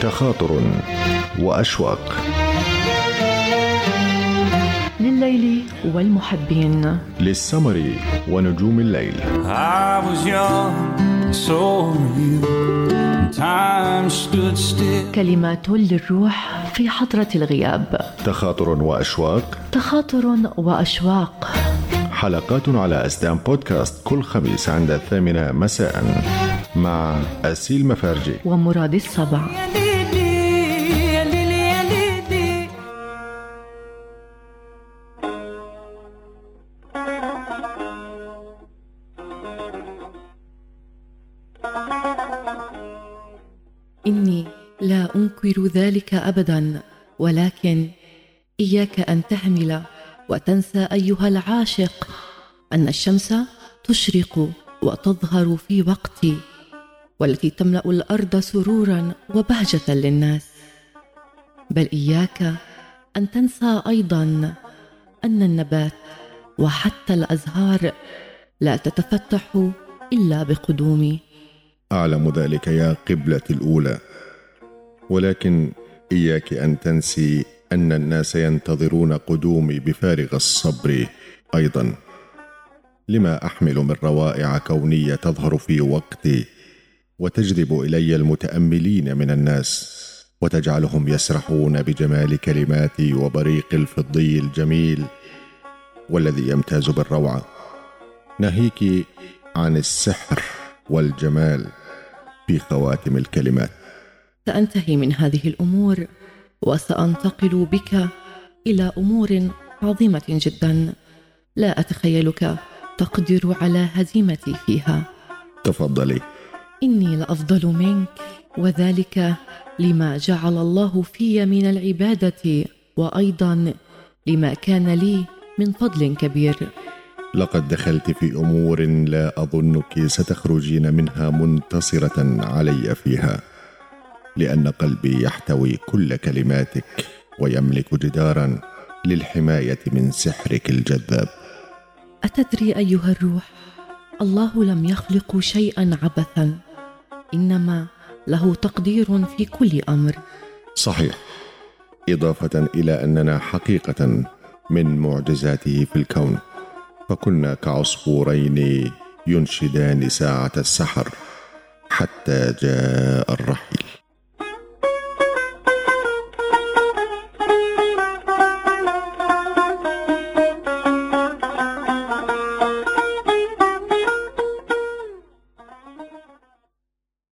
تخاطر وأشواق. لليل والمحبين. للسمر ونجوم الليل. I was young, so you. And time stood still. كلمات للروح في حضرة الغياب. تخاطر وأشواق. تخاطر وأشواق. حلقات على أسدان بودكاست كل خميس عند الثامنة مساء مع أسيل مفارجي. ومراد السبع إني لا أنكر ذلك أبدا ولكن إياك أن تهمل وتنسى أيها العاشق أن الشمس تشرق وتظهر في وقت والتي تملأ الأرض سرورا وبهجة للناس. بل إياك أن تنسى أيضا أن النبات وحتى الأزهار لا تتفتح إلا بقدومي. أعلم ذلك يا قبلة الأولى. ولكن إياك أن تنسي أن الناس ينتظرون قدومي بفارغ الصبر أيضا. لما أحمل من روائع كونية تظهر في وقتي وتجذب إلي المتأملين من الناس وتجعلهم يسرحون بجمال كلماتي وبريق الفضي الجميل والذي يمتاز بالروعة ناهيك عن السحر والجمال. في خواتم الكلمات سأنتهي من هذه الأمور وسأنتقل بك إلى أمور عظيمة جدا. لا أتخيلك تقدر على هزيمتي فيها. تفضلي. إني لأفضل منك وذلك لما جعل الله في من العبادة وأيضا لما كان لي من فضل كبير. لقد دخلت في أمور لا أظنك ستخرجين منها منتصرة علي فيها لأن قلبي يحتوي كل كلماتك ويملك جدارا للحماية من سحرك الجذاب. أتدري أيها الروح الله لم يخلق شيئا عبثا إنما له تقدير في كل أمر. صحيح. إضافة إلى أننا حقيقة من معجزاته في الكون. فكنا كعصفورين ينشدان ساعة السحر حتى جاء الرحيل.